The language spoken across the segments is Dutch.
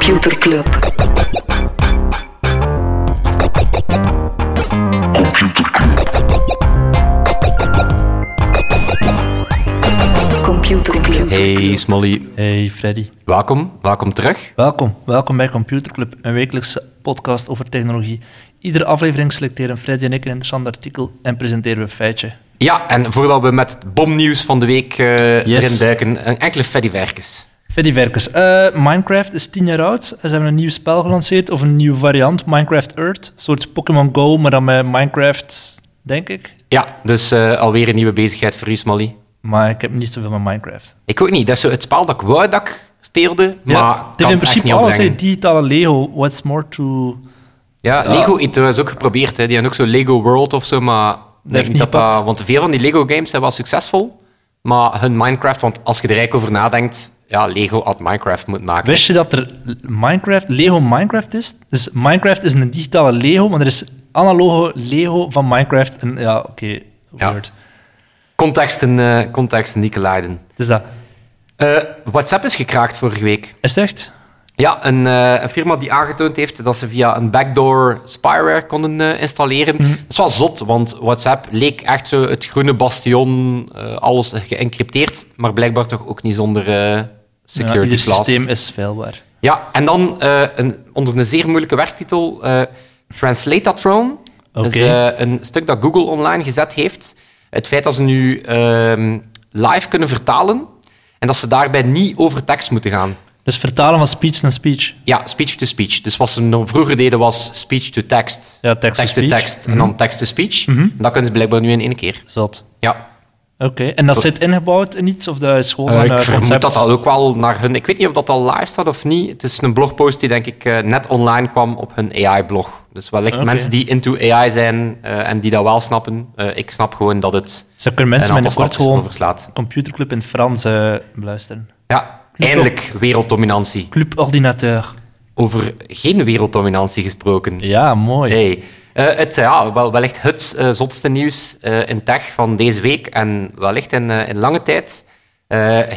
Computer Club. Computer Club. Hey Smolly, Hey Freddy. welkom, welkom terug. Welkom, welkom bij Computer Club, een wekelijkse podcast over technologie. Iedere aflevering selecteren Freddy en ik een interessant artikel en presenteren we een feitje. Ja, en voordat we met het bomnieuws van de week eh, Yes. erin duiken, een enkele Freddy Verkes. Freddy eh, Minecraft is 10 jaar oud. Ze hebben een nieuw spel gelanceerd, of een nieuwe variant, Minecraft Earth. Een soort Pokémon Go, maar dan met Minecraft, denk ik. Ja, dus eh, alweer een nieuwe bezigheid voor u, Smolly. Maar ik heb niet zoveel met Minecraft. Ik ook niet, dat is zo het spel dat ik wou dat ik speelde, maar ja, kan het heeft in principe alles, opbrengen. digitale Lego. What's more to... Ja, Lego heeft het ook geprobeerd. Hè. Die hebben ook zo Lego World of zo, maar denk niet dat dat... Want veel van die Lego games zijn wel succesvol, maar hun Minecraft, want als je er eigenlijk over nadenkt, ja, Lego had Minecraft moeten maken. Wist je dat er Minecraft, Lego Minecraft is? Dus Minecraft is een digitale Lego, maar er is analoge Lego van Minecraft. En ja, oké, weird. Contexten, eh contexten niet leiden. Dus dat. Eh, WhatsApp is gekraakt vorige week. Is het echt? Ja, een, eh, een firma die aangetoond heeft dat ze via een backdoor spyware konden installeren. Mhm. Dat is wel zot, want WhatsApp leek echt zo het groene bastion, alles geëncrypteerd, maar blijkbaar toch ook niet zonder Ja, security flaws. systeem is veilbaar. Ja, en dan eh, een, onder een zeer moeilijke werktitel, eh Translatatron. Dat is eh, een stuk dat Google online gezet heeft. Het feit dat ze nu ehm, live kunnen vertalen en dat ze daarbij niet over tekst moeten gaan. Dus vertalen van speech naar speech. Ja, speech-to-speech. Dus wat ze nog vroeger deden was speech-to-text. Ja, text-to-speech. Text-to-text en Mhm. dan text-to-speech. En dat kunnen ze blijkbaar nu in één keer. Zot. Ja. Oké, en dat zit ingebouwd in iets? Of dat is gewoon Eh, een ik eh, vermoed dat dat ook wel naar hun... Ik weet niet of dat al live staat of niet. Het is een blogpost die denk ik eh, net online kwam op hun AI-blog. Dus wellicht mensen die into AI zijn en die dat wel snappen. Ik snap gewoon dat het Ze kunnen een mensen binnenkort stapjes gewoon computerclub in het Frans beluisteren. Ja, eindelijk werelddominantie. Club Ordinateur. Over geen werelddominantie gesproken. Ja, mooi. Hey. Eh, het, ja, wel, wellicht het eh, zotste nieuws eh, in tech van deze week en wellicht in, in lange tijd.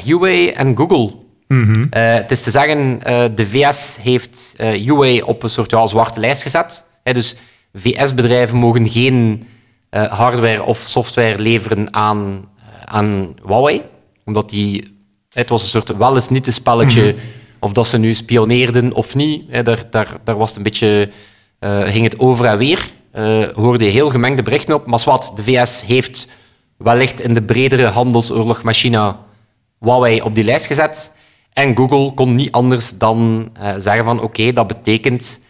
Huawei en Google. Mhm. Het is te zeggen, de VS heeft Huawei op een soort ja, zwarte lijst gezet. Hè, dus VS-bedrijven mogen geen hardware of software leveren aan, aan Huawei. Omdat die... Het was een soort wel eens niet een spelletje of dat ze nu spioneerden of niet. Hè, daar, daar, daar was het een beetje... eh, ging het over en weer. Eh, hoorde je heel gemengde berichten op. Maar wat, de VS heeft wellicht in de bredere handelsoorlog met China Huawei op die lijst gezet. En Google kon niet anders dan eh, zeggen van oké, dat betekent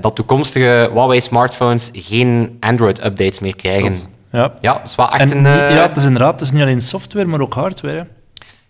dat toekomstige Huawei-smartphones geen Android-updates meer krijgen. Ja. Ja, is wel echt En een... ja, het is inderdaad het is niet alleen software, maar ook hardware. hè.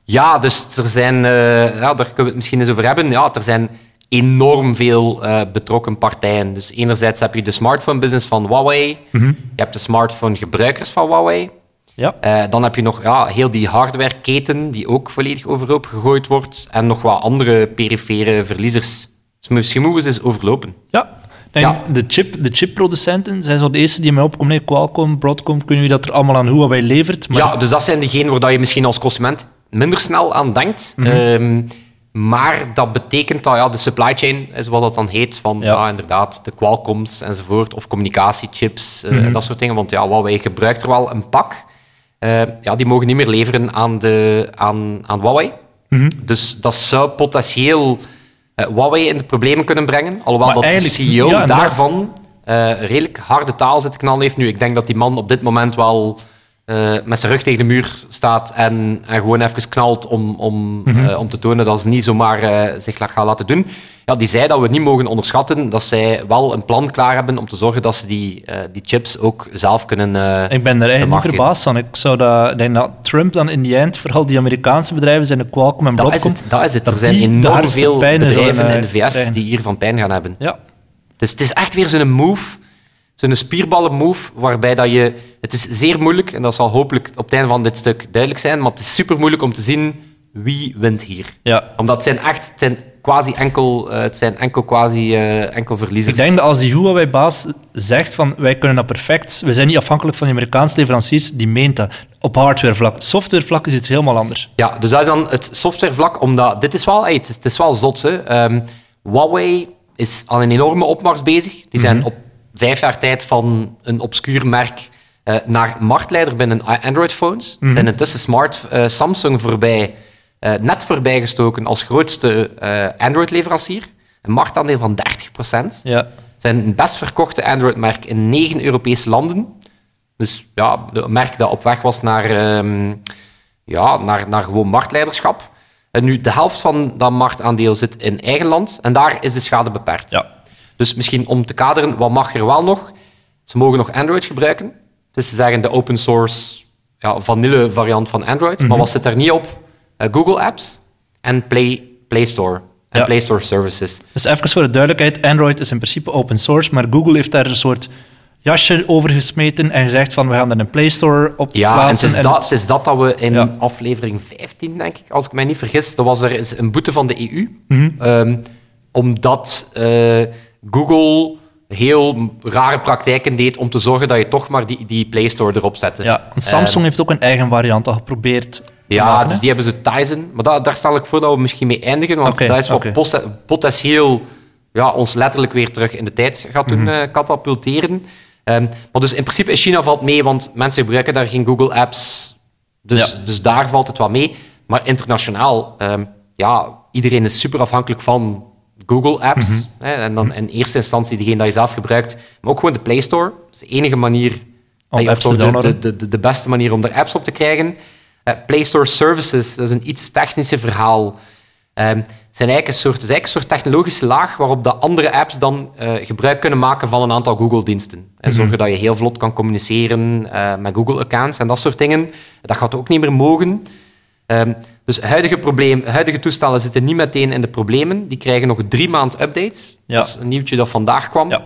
Ja, dus er zijn, ja, daar kunnen we het misschien eens over hebben. Ja, er zijn enorm veel eh, betrokken partijen. Dus enerzijds heb je de smartphone-business van Huawei. Mhm. Je hebt de smartphone-gebruikers van Huawei. Ja. Eh, dan heb je nog ja, heel die hardwareketen die ook volledig overhoop gegooid wordt. En nog wat andere perifere verliezers. Dus misschien moeten we ze eens overlopen. Ja. Ja. De, chip, de chipproducenten zijn zo de eerste die mij opkomen. Nee, Qualcomm, Broadcom, kunnen wie dat er allemaal aan Huawei levert. Maar Ja, dus dat zijn degenen waar dat je misschien als consument minder snel aan denkt. Mhm. Ehm, maar dat betekent dat ja, de supply chain, is wat dat dan heet, van Ja. ja. inderdaad, de Qualcomms enzovoort, of communicatiechips, eh, Mhm. en dat soort dingen. Want ja, Huawei gebruikt er wel een pak. Eh, ja, die mogen niet meer leveren aan, de, aan, aan Huawei. Mhm. Dus dat zou potentieel eh, Huawei in de problemen kunnen brengen. Alhoewel Maar dat de CEO ja, daarvan eh, redelijk harde taal zit knallen heeft. Nu, ik denk dat die man op dit moment wel eh, met zijn rug tegen de muur staat en, en gewoon even knalt om, om, eh, om te tonen dat ze niet zomaar eh, zich gaan laten doen. Ja, die zei dat we niet mogen onderschatten dat zij wel een plan klaar hebben om te zorgen dat ze die, die chips ook zelf kunnen ik ben er eigenlijk niet verbaasd van. Ik zou dat, denk dat Trump dan in die eind, vooral die Amerikaanse bedrijven, zijn de Qualcomm en Dat is Broadcom, het. Dat is het. dat Er zijn enorm veel bedrijven in de VS krijgen. die hiervan pijn gaan hebben. Ja. Dus het is echt weer zo'n move, zo'n spierballen move, waarbij dat je... Het is zeer moeilijk, en dat zal hopelijk op het einde van dit stuk duidelijk zijn, maar het is super moeilijk om te zien wie wint hier. ja. Omdat het zijn echt... Het zijn quasi enkel, eh, het zijn enkel quasi eh, enkel verliezers. Ik denk dat als die Huawei-baas zegt van wij kunnen dat perfect, we zijn niet afhankelijk van de Amerikaanse leveranciers, die meent dat. Op hardwarevlak. Softwarevlak is iets helemaal anders. Ja, dus dat is dan het softwarevlak, omdat dit is wel, hey, het, is, het is wel zot. Hè. Ehm, Huawei is aan een enorme opmars bezig. Die zijn Mhm. op vijf jaar tijd van een obscuur merk eh, naar marktleider binnen Android-phones. Mhm. Zijn intussen smart eh, Samsung voorbij, eh, net voorbij gestoken als grootste Android-leverancier. Een marktaandeel van 30%. Ja. Zijn het best verkochte Android-merk in negen Europese landen. Dus ja, een merk dat op weg was naar, ehm, ja, naar, naar gewoon marktleiderschap. En nu, de helft van dat marktaandeel zit in eigen land. En daar is de schade beperkt. Ja. Dus misschien om te kaderen, wat mag er wel nog? Ze mogen nog Android gebruiken. Dus ze zeggen de open source ja, vanille variant van Android. Mhm. Maar wat zit er niet op? Eh, Google Apps en Play, Play Store. En Ja. Play Store Services. Dus even voor de duidelijkheid, Android is in principe open source, maar Google heeft daar een soort jasje over gesmeten en gezegd van we gaan er een Play Store op Ja, en plaatsen. het dat, het is dat dat we in Ja. aflevering 15, denk ik, als ik mij niet vergis, er was er een boete van de EU. Mhm. Ehm, omdat eh, Google heel rare praktijken deed om te zorgen dat je toch maar die, die Play Store erop zette. Ja, want Samsung heeft ook een eigen variant al geprobeerd. Ja, maken, dus die hebben ze Tizen. Maar da- daar stel ik voor dat we misschien mee eindigen, want dat is wat potentieel ja, ons letterlijk weer terug in de tijd gaat doen Mhm. eh, katapulteren. Ehm, maar dus in principe in China valt mee, want mensen gebruiken daar geen Google Apps. Dus, Ja. dus daar valt het wat mee. Maar internationaal, ehm, ja, iedereen is super afhankelijk van Google Apps. Mhm. hè, en dan in eerste instantie degene dat je zelf gebruikt, maar ook gewoon de Play Store. Dat is de enige manier, Om apps te de, de, de, de beste manier om er apps op te krijgen. Eh, Play Store Services, dat is een iets technische verhaal. Ehm, zijn eigenlijk een soort, het is eigenlijk een soort technologische laag waarop de andere apps dan eh, gebruik kunnen maken van een aantal Google-diensten. En zorgen dat je heel vlot kan communiceren eh, met Google-accounts en dat soort dingen. Dat gaat ook niet meer mogen. Ehm, dus huidige, probleem, huidige toestellen zitten niet meteen in de problemen. Die krijgen nog drie maand updates. Ja. Dat is een nieuwtje dat vandaag kwam. Ja.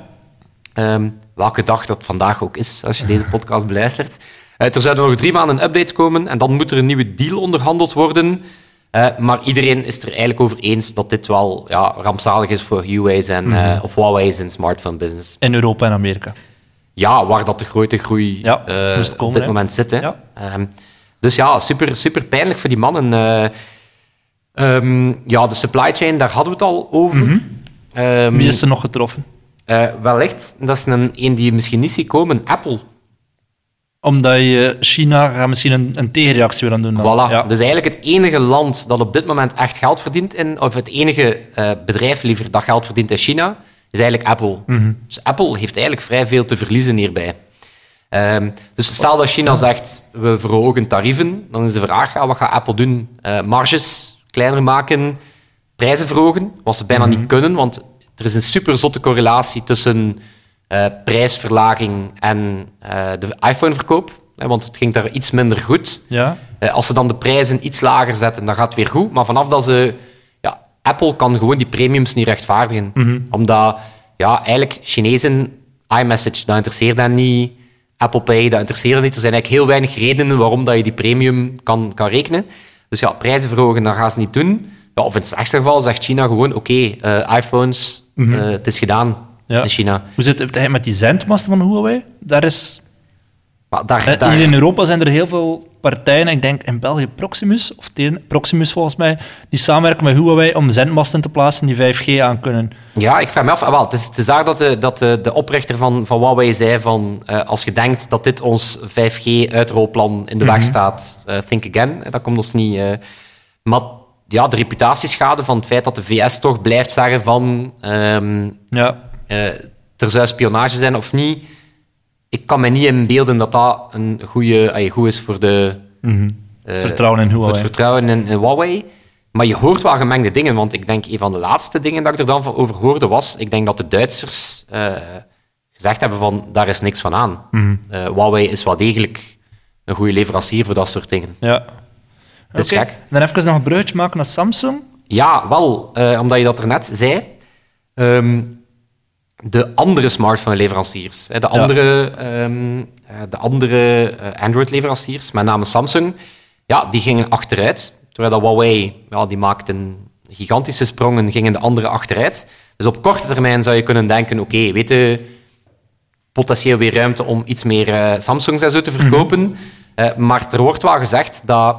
Ehm, welke dag dat vandaag ook is, als je deze podcast beluistert. Eh, er zouden nog drie maanden updates komen en dan moet er een nieuwe deal onderhandeld worden. Eh, maar iedereen is er eigenlijk over eens dat dit wel ja, rampzalig is voor Huawei's en, eh, of Huawei's en smartphone business. In Europa en Amerika. Ja, waar dat de grote groei Ja, komen, op dit hè. moment zit. Hè. Ja. Ehm, dus ja, super, super pijnlijk voor die mannen. Eh, ehm, ja, de supply chain, daar hadden we het al over. Ehm, Wie is er nog getroffen? eh, wellicht, dat is een, een die je misschien niet ziet komen, Apple. Omdat je China misschien een, een tegenreactie willen doen. Dan. Voilà. Ja. Dus eigenlijk het enige land dat op dit moment echt geld verdient, in, of het enige eh, bedrijf liever dat geld verdient in China, is eigenlijk Apple. Mhm. Dus Apple heeft eigenlijk vrij veel te verliezen hierbij. Ehm, dus stel dat China zegt, we verhogen tarieven, dan is de vraag, ja, wat gaat Apple doen? Eh, marges kleiner maken, prijzen verhogen, wat ze bijna niet kunnen, want er is een super zotte correlatie tussen eh, prijsverlaging en eh, de iPhone-verkoop. Want het ging daar iets minder goed. Ja. Als ze dan de prijzen iets lager zetten, dan gaat het weer goed. Maar vanaf dat ze... Ja, Apple kan gewoon die premiums niet rechtvaardigen. Omdat, ja, eigenlijk Chinezen, iMessage, dat interesseert hen niet. Apple Pay, dat interesseert niet. Er zijn eigenlijk heel weinig redenen waarom dat je die premium kan, kan rekenen. Dus ja, prijzen verhogen, dat gaan ze niet doen. Ja, of in het slechtste geval zegt China gewoon, oké, eh, iPhones, eh, het is gedaan Ja. in China. Hoe zit het met die zendmasten van Huawei? Daar is, Maar daar, eh, daar, Hier in Europa zijn er heel veel partijen, ik denk in België Proximus, of tegen- Proximus volgens mij, die samenwerken met Huawei om zendmasten te plaatsen die 5G aan kunnen. Ja, ik vraag me af. ah, wel, het, is, het is daar dat, de, dat de, de oprichter van, van Huawei zei van... eh, als je denkt dat dit ons 5G-uitrolplan in de weg staat, eh, think again. Eh, Dat komt ons niet... maar ja, de reputatieschade van het feit dat de VS toch blijft zeggen van... ehm, Ja, er zou spionage zijn of niet. Ik kan me niet inbeelden dat dat een goede, ay, goed is voor de... eh, vertrouwen in voor het Huawei. vertrouwen in, in Huawei. Maar je hoort wel gemengde dingen, want ik denk een van de laatste dingen dat ik er dan van over hoorde was, ik denk dat de Duitsers eh, gezegd hebben van, daar is niks van aan. Mhm. Eh, Huawei is wel degelijk een goede leverancier voor dat soort dingen. Ja. Dat is gek. Dan even nog een bruggetje maken naar Samsung. Ja, wel, omdat je dat er net zei. Ehm, de andere smartphone-leveranciers, de andere, ehm, eh, de andere eh, Android-leveranciers, met name Samsung, ja, die gingen achteruit. Terwijl dat Huawei, ja, die maakte een gigantische sprong en gingen de andere achteruit. Dus op korte termijn zou je kunnen denken, oké, weet je, potentieel weer ruimte om iets meer eh, Samsungs en zo te verkopen. Eh, maar er wordt wel gezegd dat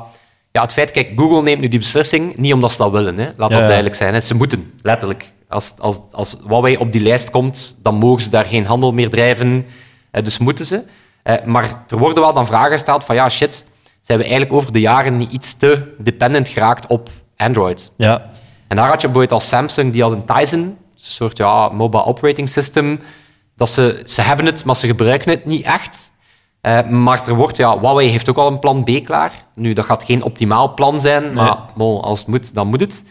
ja, het feit, kijk, Google neemt nu die beslissing niet omdat ze dat willen. Hè. Laat Ja, dat duidelijk zijn. Hè. Ze moeten, letterlijk. Als, als, als Huawei op die lijst komt, dan mogen ze daar geen handel meer drijven. Eh, dus moeten ze. Eh, maar er worden wel dan vragen gesteld van ja, shit, zijn we eigenlijk over de jaren niet iets te dependent geraakt op Android? Ja. En daar had je bijvoorbeeld als Samsung, die had een Tizen, een soort ja, mobile operating system. Dat ze, ze hebben het, maar ze gebruiken het niet echt. Eh, maar er wordt, ja, Huawei heeft ook al een plan B klaar. Nu, dat gaat geen optimaal plan zijn, maar bon, als het moet, dan moet het.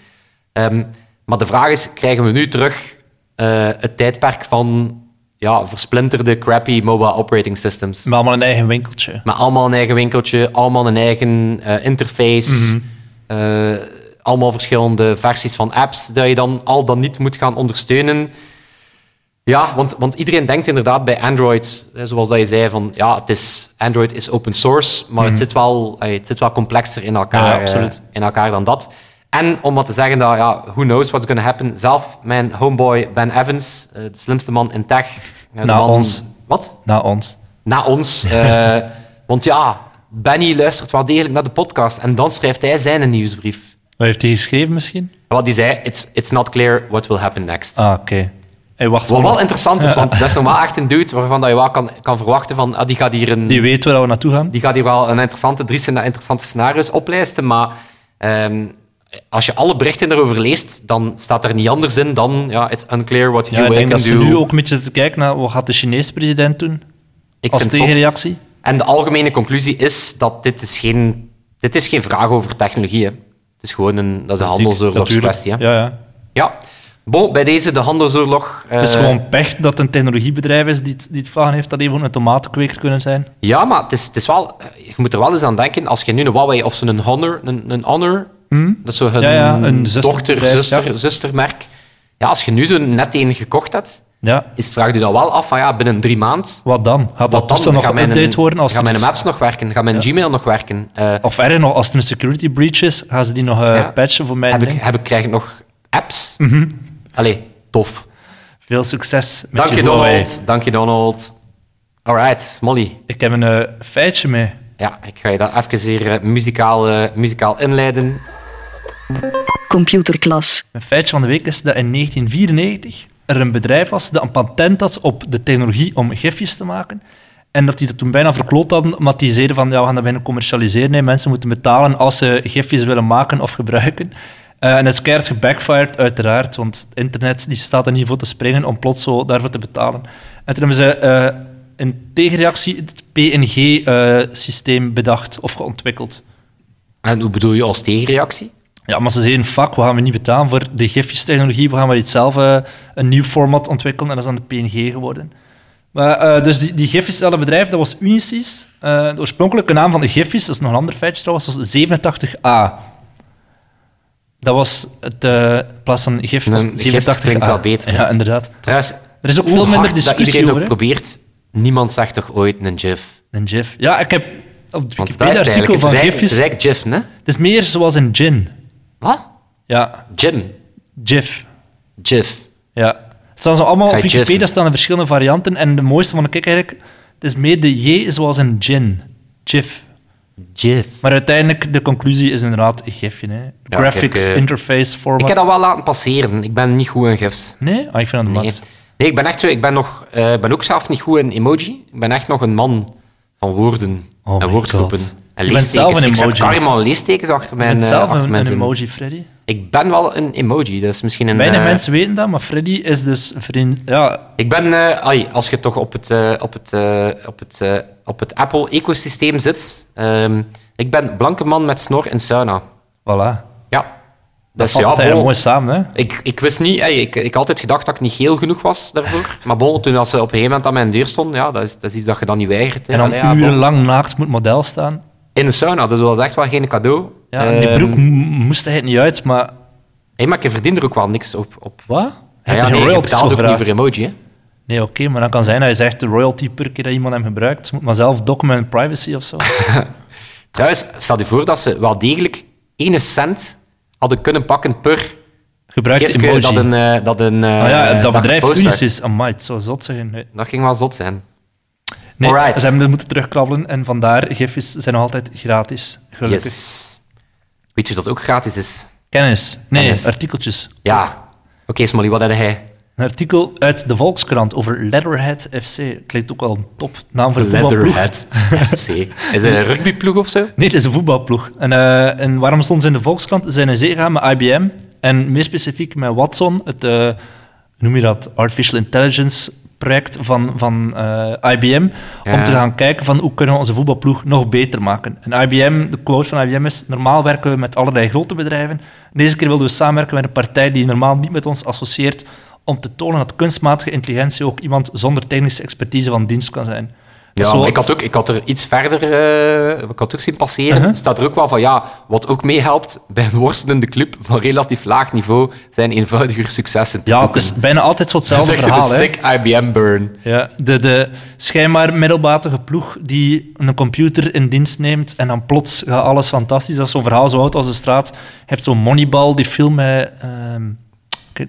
Ehm, maar de vraag is, krijgen we nu terug eh, het tijdperk van ja, versplinterde, crappy mobile operating systems? Maar allemaal een eigen winkeltje. Met allemaal een eigen winkeltje, allemaal een eigen eh, interface, eh, allemaal verschillende versies van apps dat je dan al dan niet moet gaan ondersteunen. Ja, want, want iedereen denkt inderdaad bij Android, zoals dat je zei, van ja, het is, Android is open source, maar het, zit wel, het zit wel complexer in elkaar, Ja, absoluut. in elkaar dan dat. En om wat te zeggen dat, ja, who knows what's going to happen. Zelf, mijn homeboy Ben Evans, eh, de slimste man in tech. eh, Na man- ons. Wat? Na ons. na ons. eh, want ja, Benny luistert wel degelijk naar de podcast en dan schrijft hij zijn nieuwsbrief. Wat heeft hij geschreven misschien? Wat hij zei, it's, it's not clear what will happen next. Ah, oké. Hij wacht Wat wel. interessant is, want dat is normaal echt een dude waarvan dat je wel kan, kan verwachten van, ah, die gaat hier een, Die weet waar we naartoe gaan. die gaat hier wel een interessante, drie interessante scenario's oplijsten, maar ehm, als je alle berichten erover leest, dan staat er niet anders in dan, ja, it's unclear what Ja, you denk can dat ze do. nu ook een beetje kijken naar wat gaat de Chinese president doen Ik als tegenreactie. En de algemene conclusie is dat dit is geen, dit is geen vraag over technologie. Hè. Het is gewoon een, dat is een handelsoorlogskwestie. Ja, ja. Ja. Bon, bij deze de handelsoorlog. eh, Het is gewoon pech dat een technologiebedrijf is die het, die het vragen heeft dat even een tomatenkweker kunnen zijn. Ja, maar het is, het is wel, eh, je moet er wel eens aan denken. Als je nu een Huawei of zo'n Honor, een, een Honor, dat is zo hun Hm? Ja, ja, een dochter, zuster, ja. zustermerk. Ja, als je nu zo net een gekocht hebt, Ja, is, vraag je dat wel af van ja, binnen drie maanden. wat dan? Gaat dat toestel nog Gaat mijn- worden? Als Gaan mijn maps nog werken? Gaat mijn Gmail nog werken? Eh, Of erger nog, als er een security breach is, gaan ze die nog Ja. patchen voor mijn heb, ik, heb ik, krijg ik nog apps? Mhm. Allee, tof. Veel succes met Dank je. Donald. Dank je, Donald. Alright, Molly. Ik heb een eh, feitje mee. Ja, ik ga je dat even hier muzikaal, muzikaal inleiden. Computerklas. Een feitje van de week is dat in 1994 er een bedrijf was dat een patent had op de technologie om gifjes te maken. En dat die dat toen bijna verkloot hadden, omdat die zeiden van ja, we gaan dat bijna commercialiseren. hè. Mensen moeten betalen als ze gifjes willen maken of gebruiken. Eh, en dat is keihard gebackfired, uiteraard, want het internet die staat er niet voor te springen om plots zo daarvoor te betalen. En toen hebben ze eh, een tegenreactie, het PNG-systeem bedacht of geontwikkeld. En hoe bedoel je als tegenreactie? Ja, maar ze zeiden, fuck, we gaan we niet betalen voor de gifjes-technologie, we gaan maar iets zelf eh, een nieuw format ontwikkelen en dat is dan de PNG geworden. Maar, eh, dus die, die gifjes, dat bedrijf, dat was Unisys. Eh, de oorspronkelijke naam van de gifjes, dat is nog een ander feitje trouwens, was 87A. Dat was het, eh, in plaats van gif, was Een het gif 87A. klinkt wel beter, Ja, inderdaad. Trouwens, Er is ook veel minder hard dat discussie iedereen ook probeert, niemand zegt toch ooit een GIF? Een gif. Ja, ik heb op het Wikipedia-artikel van gifjes... het is eigenlijk GIF, hè? Het is meer zoals een gin. Wat? Ja, Gin. gif. GIF. Ja. Het staan zo allemaal Ga op Wikipedia jiffen? staan er verschillende varianten. En de mooiste vond ik eigenlijk, het is meer de J zoals een gin. Gif. GIF. Maar uiteindelijk, de conclusie is inderdaad een gifje. Hè. Ja, Graphics. Interface Format. Ik heb dat wel laten passeren. Ik ben niet goed in GIFs. Nee? Ah, ik vind dat Nee. nee, ik ben echt zo. Ik ben, nog, eh, ben ook zelf niet goed in emoji. Ik ben echt nog een man van woorden Oh en woordgroepen. God. En Je bent zelf een Ik zet emoji. karma leestekens achter Je mijn, bent eh, zelf achter een, emoji, Freddy. Ik ben wel een emoji. Dat is misschien een... Weinig eh, mensen weten dat, maar Freddy is dus vriend... Ja, Ik ben, eh, ai, als je toch op het, op het, op het, op het Apple-ecosysteem zit, ehm, ik ben blanke man met snor in sauna. voilà. Ja. Dat Dus valt ja, mooi samen, hè? ik, ik wist niet, ik, ik had altijd gedacht dat ik niet geel genoeg was daarvoor. Maar bon, toen als ze op een gegeven moment aan mijn deur stond, ja, dat is, dat is iets dat je dan niet weigert. hè. En dan Allee, ja, urenlang naakt moet model staan. In een sauna, dus dat was echt wel geen cadeau. Ja, en die Ehm, broek moest hij niet uit, maar... hey, maar je verdient er ook wel niks op. op. Wat? Ja, Hij ja, heeft nee, je betaalt ook niet voor emoji. Hè. Nee, oké, maar dan kan zijn dat je zegt de royalty per keer dat iemand hem gebruikt. Moet maar zelf document privacy of zo. Trouwens, stel je voor dat ze wel degelijk 1 cent hadden kunnen pakken per Gebruikt emoji. dat een... eh, dat een ah ja, eh, dat bedrijf. Unisys. Amai, het zou zot zijn. Nee, Dat ging wel zot zijn. Nee Alright. ze hebben moeten terugkrabbelen en vandaar, gifjes zijn nog altijd gratis. Gelukkig. Yes. Weet je dat ook gratis is? Kennis. Nee, Kennis. artikeltjes. Ja. Oké, Smolly, wat had hij? Een artikel uit de Volkskrant over Leatherhead FC. Klinkt ook wel een top naam voor een voetbalploeg. Leatherhead FC. Is het een rugbyploeg of zo? Nee, het is een voetbalploeg. En, eh, en waarom stond ze in de Volkskrant? Ze zijn in zee gegaan met IBM en meer specifiek met Watson, het, eh, noem je dat, Artificial Intelligence project van, van eh, IBM, om te gaan kijken van hoe kunnen we onze voetbalploeg nog beter maken. En IBM, de quote van IBM is, normaal werken we met allerlei grote bedrijven. Deze keer wilden we samenwerken met een partij die normaal niet met ons associeert, om te tonen dat kunstmatige intelligentie ook iemand zonder technische expertise van dienst kan zijn. Ja, ik had, ook, ik had er iets verder eh, ik had ook zien passeren. Uh-huh. staat er ook wel van, ja, wat ook meehelpt bij een worstelende club van relatief laag niveau, zijn eenvoudiger successen te Ja, het boeken. is bijna altijd zo Dat is hetzelfde verhaal. sick IBM-burn. Ja, de, de schijnbaar middelmatige ploeg die een computer in dienst neemt en dan plots gaat alles fantastisch. Dat is zo'n verhaal zo oud als de straat. Je hebt zo'n Moneyball, die film met, ehm,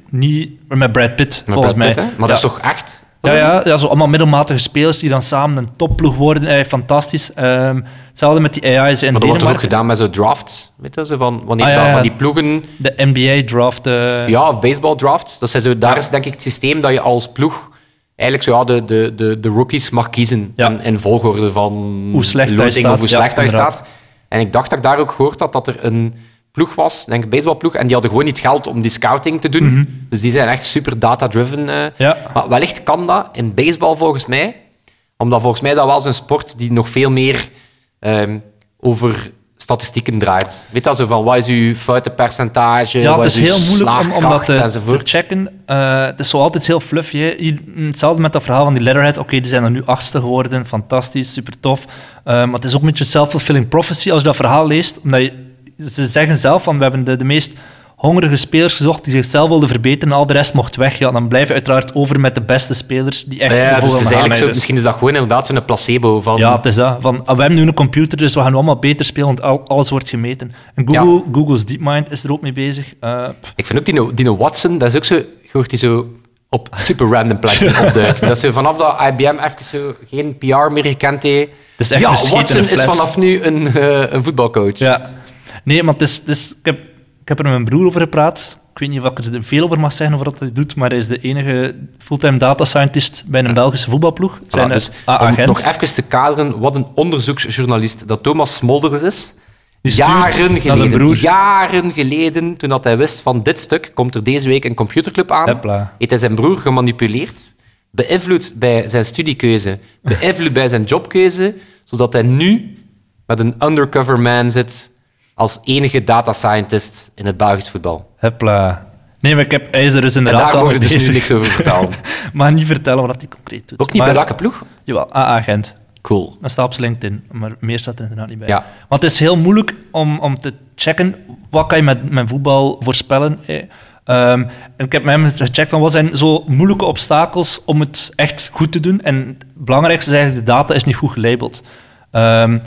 niet, met Brad Pitt, volgens Brad mij. Maar dat is toch echt? Ja, ja, ja, zo allemaal middelmatige spelers die dan samen een topploeg worden. Eh, fantastisch. Ehm, hetzelfde met die AI's in Maar dat wordt ook gedaan met zo'n drafts? Weet je, zo van, wanneer Ah, ja, dan ja. van die ploegen... De NBA-draft. eh, Ja, of baseball drafts. Dat zijn zo, daar is denk ik het systeem dat je als ploeg eigenlijk zo, ja, de, de, de, de rookies mag kiezen. Ja. In, in volgorde van Hoe slecht loting staat. of hoe slecht hij staat. En ik dacht dat ik daar ook gehoord had dat er een ploeg was, denk ik, baseballploeg, en die hadden gewoon niet geld om die scouting te doen. Mhm. Dus die zijn echt super data-driven. eh. Ja. Maar wellicht kan dat in baseball volgens mij, omdat volgens mij dat wel is een sport die nog veel meer ehm, over statistieken draait. Weet dat zo van, wat is uw foutenpercentage, Ja, wat het is uw heel moeilijk om, om dat slaagkracht te, checken. Eh, het is zo altijd heel fluffy. hè. Hier- Hetzelfde met dat verhaal van die Leatherhead. Oké, die zijn er nu achtste geworden. Fantastisch, super tof. Eh, maar het is ook een beetje self-fulfilling prophecy als je dat verhaal leest. Omdat je, ze zeggen zelf van we hebben de, de meest hongerige spelers gezocht die zichzelf wilden verbeteren en al de rest mocht weg. Ja, dan blijf je uiteraard over met de beste spelers die echt Ja, ervoor dus het is zo, misschien is dat gewoon inderdaad zo'n placebo van... ja, het is dat. Van, ah, we hebben nu een computer, dus we gaan allemaal beter spelen, want al- alles wordt gemeten. En Google, Google's DeepMind is er ook mee bezig. Eh, Ik vind ook die, die Watson, dat is ook zo... Je hoort die zo op super random plekken opduiken. Dat is zo vanaf dat IBM even zo geen PR meer gekend heeft. ja, Watson is vanaf nu een, eh, een voetbalcoach. Ja. Nee, maar het is, het is, ik, heb, ik heb er met mijn broer over gepraat. Ik weet niet of ik er veel over mag zeggen over wat hij doet, maar hij is de enige fulltime data scientist bij een Belgische voetbalploeg. Zijn dus ah, om agent. nog even te kaderen wat een onderzoeksjournalist dat Thomas Smolders is. Jaren geleden, broer. jaren geleden, toen dat hij wist van dit stuk, komt er deze week een computerclub aan, Hopla. heeft hij zijn broer gemanipuleerd, beïnvloed bij zijn studiekeuze, beïnvloed bij zijn jobkeuze, zodat hij nu met een undercover man zit als enige data scientist in het Belgisch voetbal. Hopla. Nee, maar ik heb, hij is er dus En inderdaad daar al mogen we dus nu niks over vertellen. Maar niet vertellen wat hij concreet doet. Ook niet maar, bij welke ploeg? Jawel, AA-agent. Cool. Dat staat op zijn LinkedIn, maar meer staat er inderdaad niet bij. Ja. Want het is heel moeilijk om, om te checken wat kan je met, met voetbal voorspellen. hè. Ehm, en ik heb met hem gecheckt van wat zijn zo moeilijke obstakels om het echt goed te doen. En het belangrijkste is eigenlijk, de data is niet goed gelabeld. Ehm,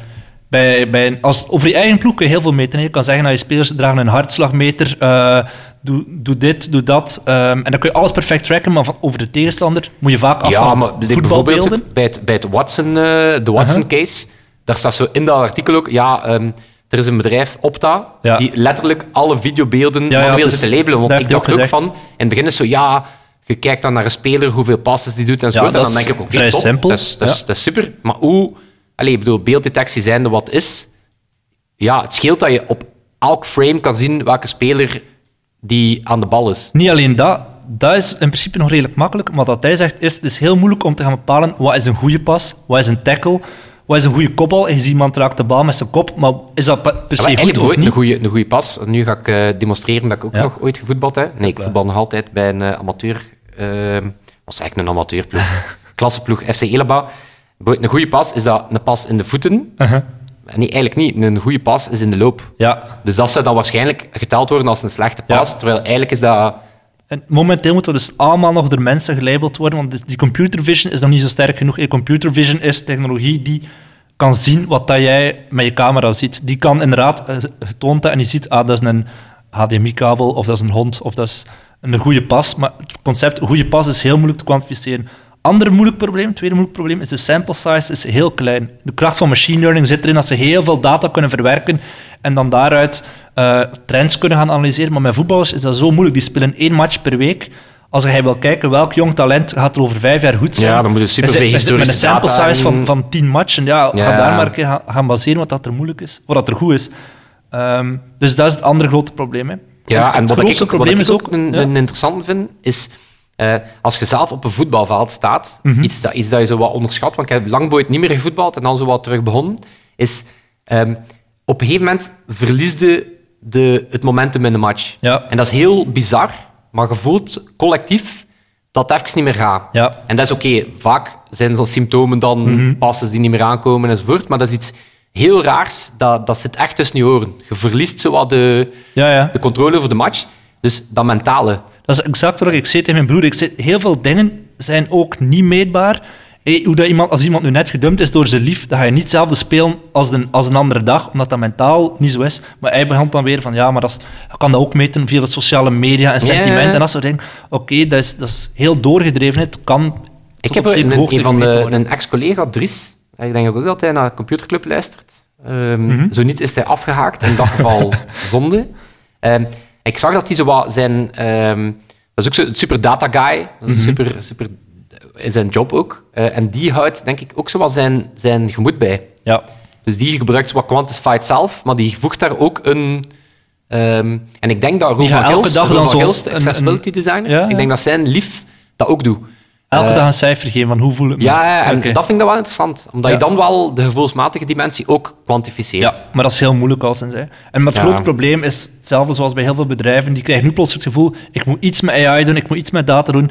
bij, bij, een- als, over je eigen ploeg kun je heel veel meten. Je kan zeggen, nou, je spelers dragen een hartslagmeter, eh, doe, doe dit, doe dat. Ehm, en dan kun je alles perfect tracken, maar van, over de tegenstander moet je vaak af Ja, maar voetbalbeelden. bijvoorbeeld bij het, bij het Watson, eh, de Watson-case, daar staat zo in dat artikel ook, ja, ehm, er is een bedrijf, Opta, Ja. die letterlijk alle videobeelden Ja, manueel dus zit te labelen. Want ik dacht ook ook van, in het begin is zo, ja, je kijkt dan naar een speler, hoeveel passes die doet en zo. Ja, en dat dan denk ik, oké, vrij top, simpel. Dat is, dat, is, dat is super. Maar hoe, allee, ik bedoel, beelddetectie zijnde wat is, ja, het scheelt dat je op elk frame kan zien welke speler die aan de bal is. Niet alleen dat, dat is in principe nog redelijk makkelijk. Maar wat hij zegt is, het is heel moeilijk om te gaan bepalen wat is een goede pas, wat is een tackle, wat is een goede kopbal. En je ziet iemand raakt de bal met zijn kop, maar is dat per Ja, se goed of niet? een goede, een goede pas. Nu ga ik eh, demonstreren dat ik ook Ja. nog ooit gevoetbald heb. Nee, ik voetbal nog altijd bij een eh, amateur... ehm was eigenlijk een amateurploeg. Klasseploeg FC Eleba. Een goede pas is dat een pas in de voeten. Uh-huh. Nee, eigenlijk niet. Een goede pas is in de loop. Ja. Dus dat zou dan waarschijnlijk geteld worden als een slechte Ja. pas. Terwijl eigenlijk is dat... En momenteel moet dat dus allemaal nog door mensen gelabeld worden, want die- computer vision is nog niet zo sterk genoeg. Eh, Computer vision is technologie die kan zien wat dat jij met je camera ziet. Die kan inderdaad eh, getoond dat en die ziet, ah, dat is een HDMI-kabel, of dat is een hond, of dat is een goede pas. Maar het concept goede pas is heel moeilijk te kwantificeren. Ander moeilijk probleem, tweede moeilijk probleem, is de sample size is heel klein. De kracht van machine learning zit erin dat ze heel veel data kunnen verwerken en dan daaruit eh, trends kunnen gaan analyseren. Maar met voetballers is dat zo moeilijk. Die spelen één match per week. Als jij wil kijken welk jong talent gaat er over vijf jaar goed zijn. Ja, dan moet je super veel met- Met een historische sample size van, van tien matchen. Ja, Ja. ga daar maar een keer gaan, gaan baseren wat dat er moeilijk is. Wat dat er goed is. Ehm, dus dat is het andere grote probleem. Hè. Ja, en wat ik ook, wat probleem ik is ook ook... een, ja. een interessant vind, is eh, als je zelf op een voetbalveld staat, Mhm. iets, dat, iets dat je zo wat onderschat, want ik heb lang nooit niet meer gevoetbald en dan zo wat terug begonnen, is ehm, op een gegeven moment verliesde de, het momentum in de match. Ja. En dat is heel bizar, maar je voelt collectief dat het even niet meer gaat. Ja. En dat is oké. Vaak zijn zo'n symptomen dan Mhm. passes die niet meer aankomen enzovoort, maar dat is iets heel raars. Dat, dat zit echt tussen je oren. Je verliest zo wat de, Ja, ja. de controle over de match. Dus dat mentale. Dat is exact wat ik zei tegen mijn broer. Ik zei, heel veel dingen zijn ook niet meetbaar. Hey, hoe dat iemand, als iemand nu net gedumpt is door zijn lief, dan ga je niet hetzelfde spelen als een, als een andere dag, omdat dat mentaal niet zo is. Maar hij begint dan weer van, ja, maar dat je kan dat ook meten via de sociale media en sentiment en dat soort dingen. Oké, dat, is, dat is heel doorgedreven. Het kan Ik heb een, een van de, een ex-collega, Dries, ik denk ook dat hij naar de computerclub luistert. Ehm, Mhm. Zo niet is hij afgehaakt, in dat geval zonde. Ehm, ik zag dat hij zo wat zijn... ehm, dat is ook een super data guy. Dat is Mhm. super, super in zijn job ook. Eh, en die houdt, denk ik, ook zo wat zijn, zijn gemoed bij. Ja, Dus die gebruikt wat quantified self, maar die voegt daar ook een... ehm, en ik denk dat gaat Rova elke Gils, dag de een- accessibility designer, ja. ik denk dat zijn lief dat ook doet. Elke Eh, dag een cijfer geven van hoe voel ik me. Ja, en dat vind ik wel interessant. Omdat Ja. je dan wel de gevoelsmatige dimensie ook kwantificeert. Ja, maar dat is heel moeilijk als zei. En het Ja. grote probleem is hetzelfde zoals bij heel veel bedrijven. Die krijgen nu plots het gevoel, ik moet iets met AI doen, ik moet iets met data doen.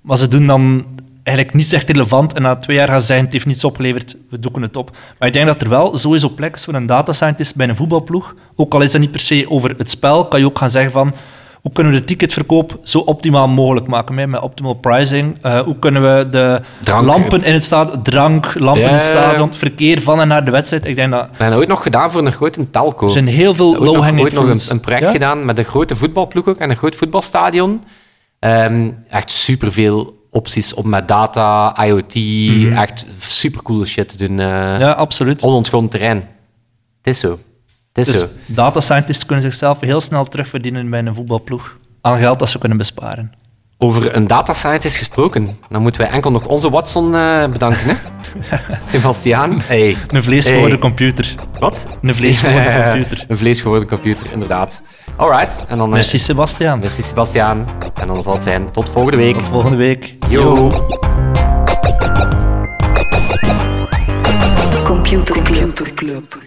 Maar ze doen dan eigenlijk niets echt relevant. En na twee jaar gaan ze zeggen, het heeft niets opgeleverd, we doeken het op. Maar ik denk dat er wel sowieso plek is voor een data scientist bij een voetbalploeg. Ook al is dat niet per se over het spel, kan je ook gaan zeggen van... Hoe kunnen we de ticketverkoop zo optimaal mogelijk maken hè, met optimal pricing? Eh, hoe kunnen we de Drank, lampen in het stadion, drank, lampen in het stadion, het verkeer van en naar de wedstrijd? Ik denk dat We hebben ooit nog gedaan voor een grote telco. er zijn heel veel ooit nog, low-hanging ooit nog een, fruits. een project Ja? gedaan met een grote voetbalploeg ook en een groot voetbalstadion. Ehm, echt superveel opties om met data, IoT, echt supercoole shit te doen. Mhm. Ja, absoluut. Onontgonnen terrein. Het is zo. Het is Dus zo. data scientists kunnen zichzelf heel snel terugverdienen bij een voetbalploeg. Aan geld dat ze kunnen besparen. Over een data scientist gesproken, dan moeten wij enkel nog onze Watson eh, bedanken. Hè? Sebastiaan. Hey. Een vleesgeworden Hey. computer. Wat? Een vleesgeworden computer. Een vleesgeworden computer, inderdaad. Alright. En dan, eh, Merci, Sebastiaan. merci Sebastiaan. En dan zal het zijn tot volgende week. Tot volgende week. Yo. Computer Club.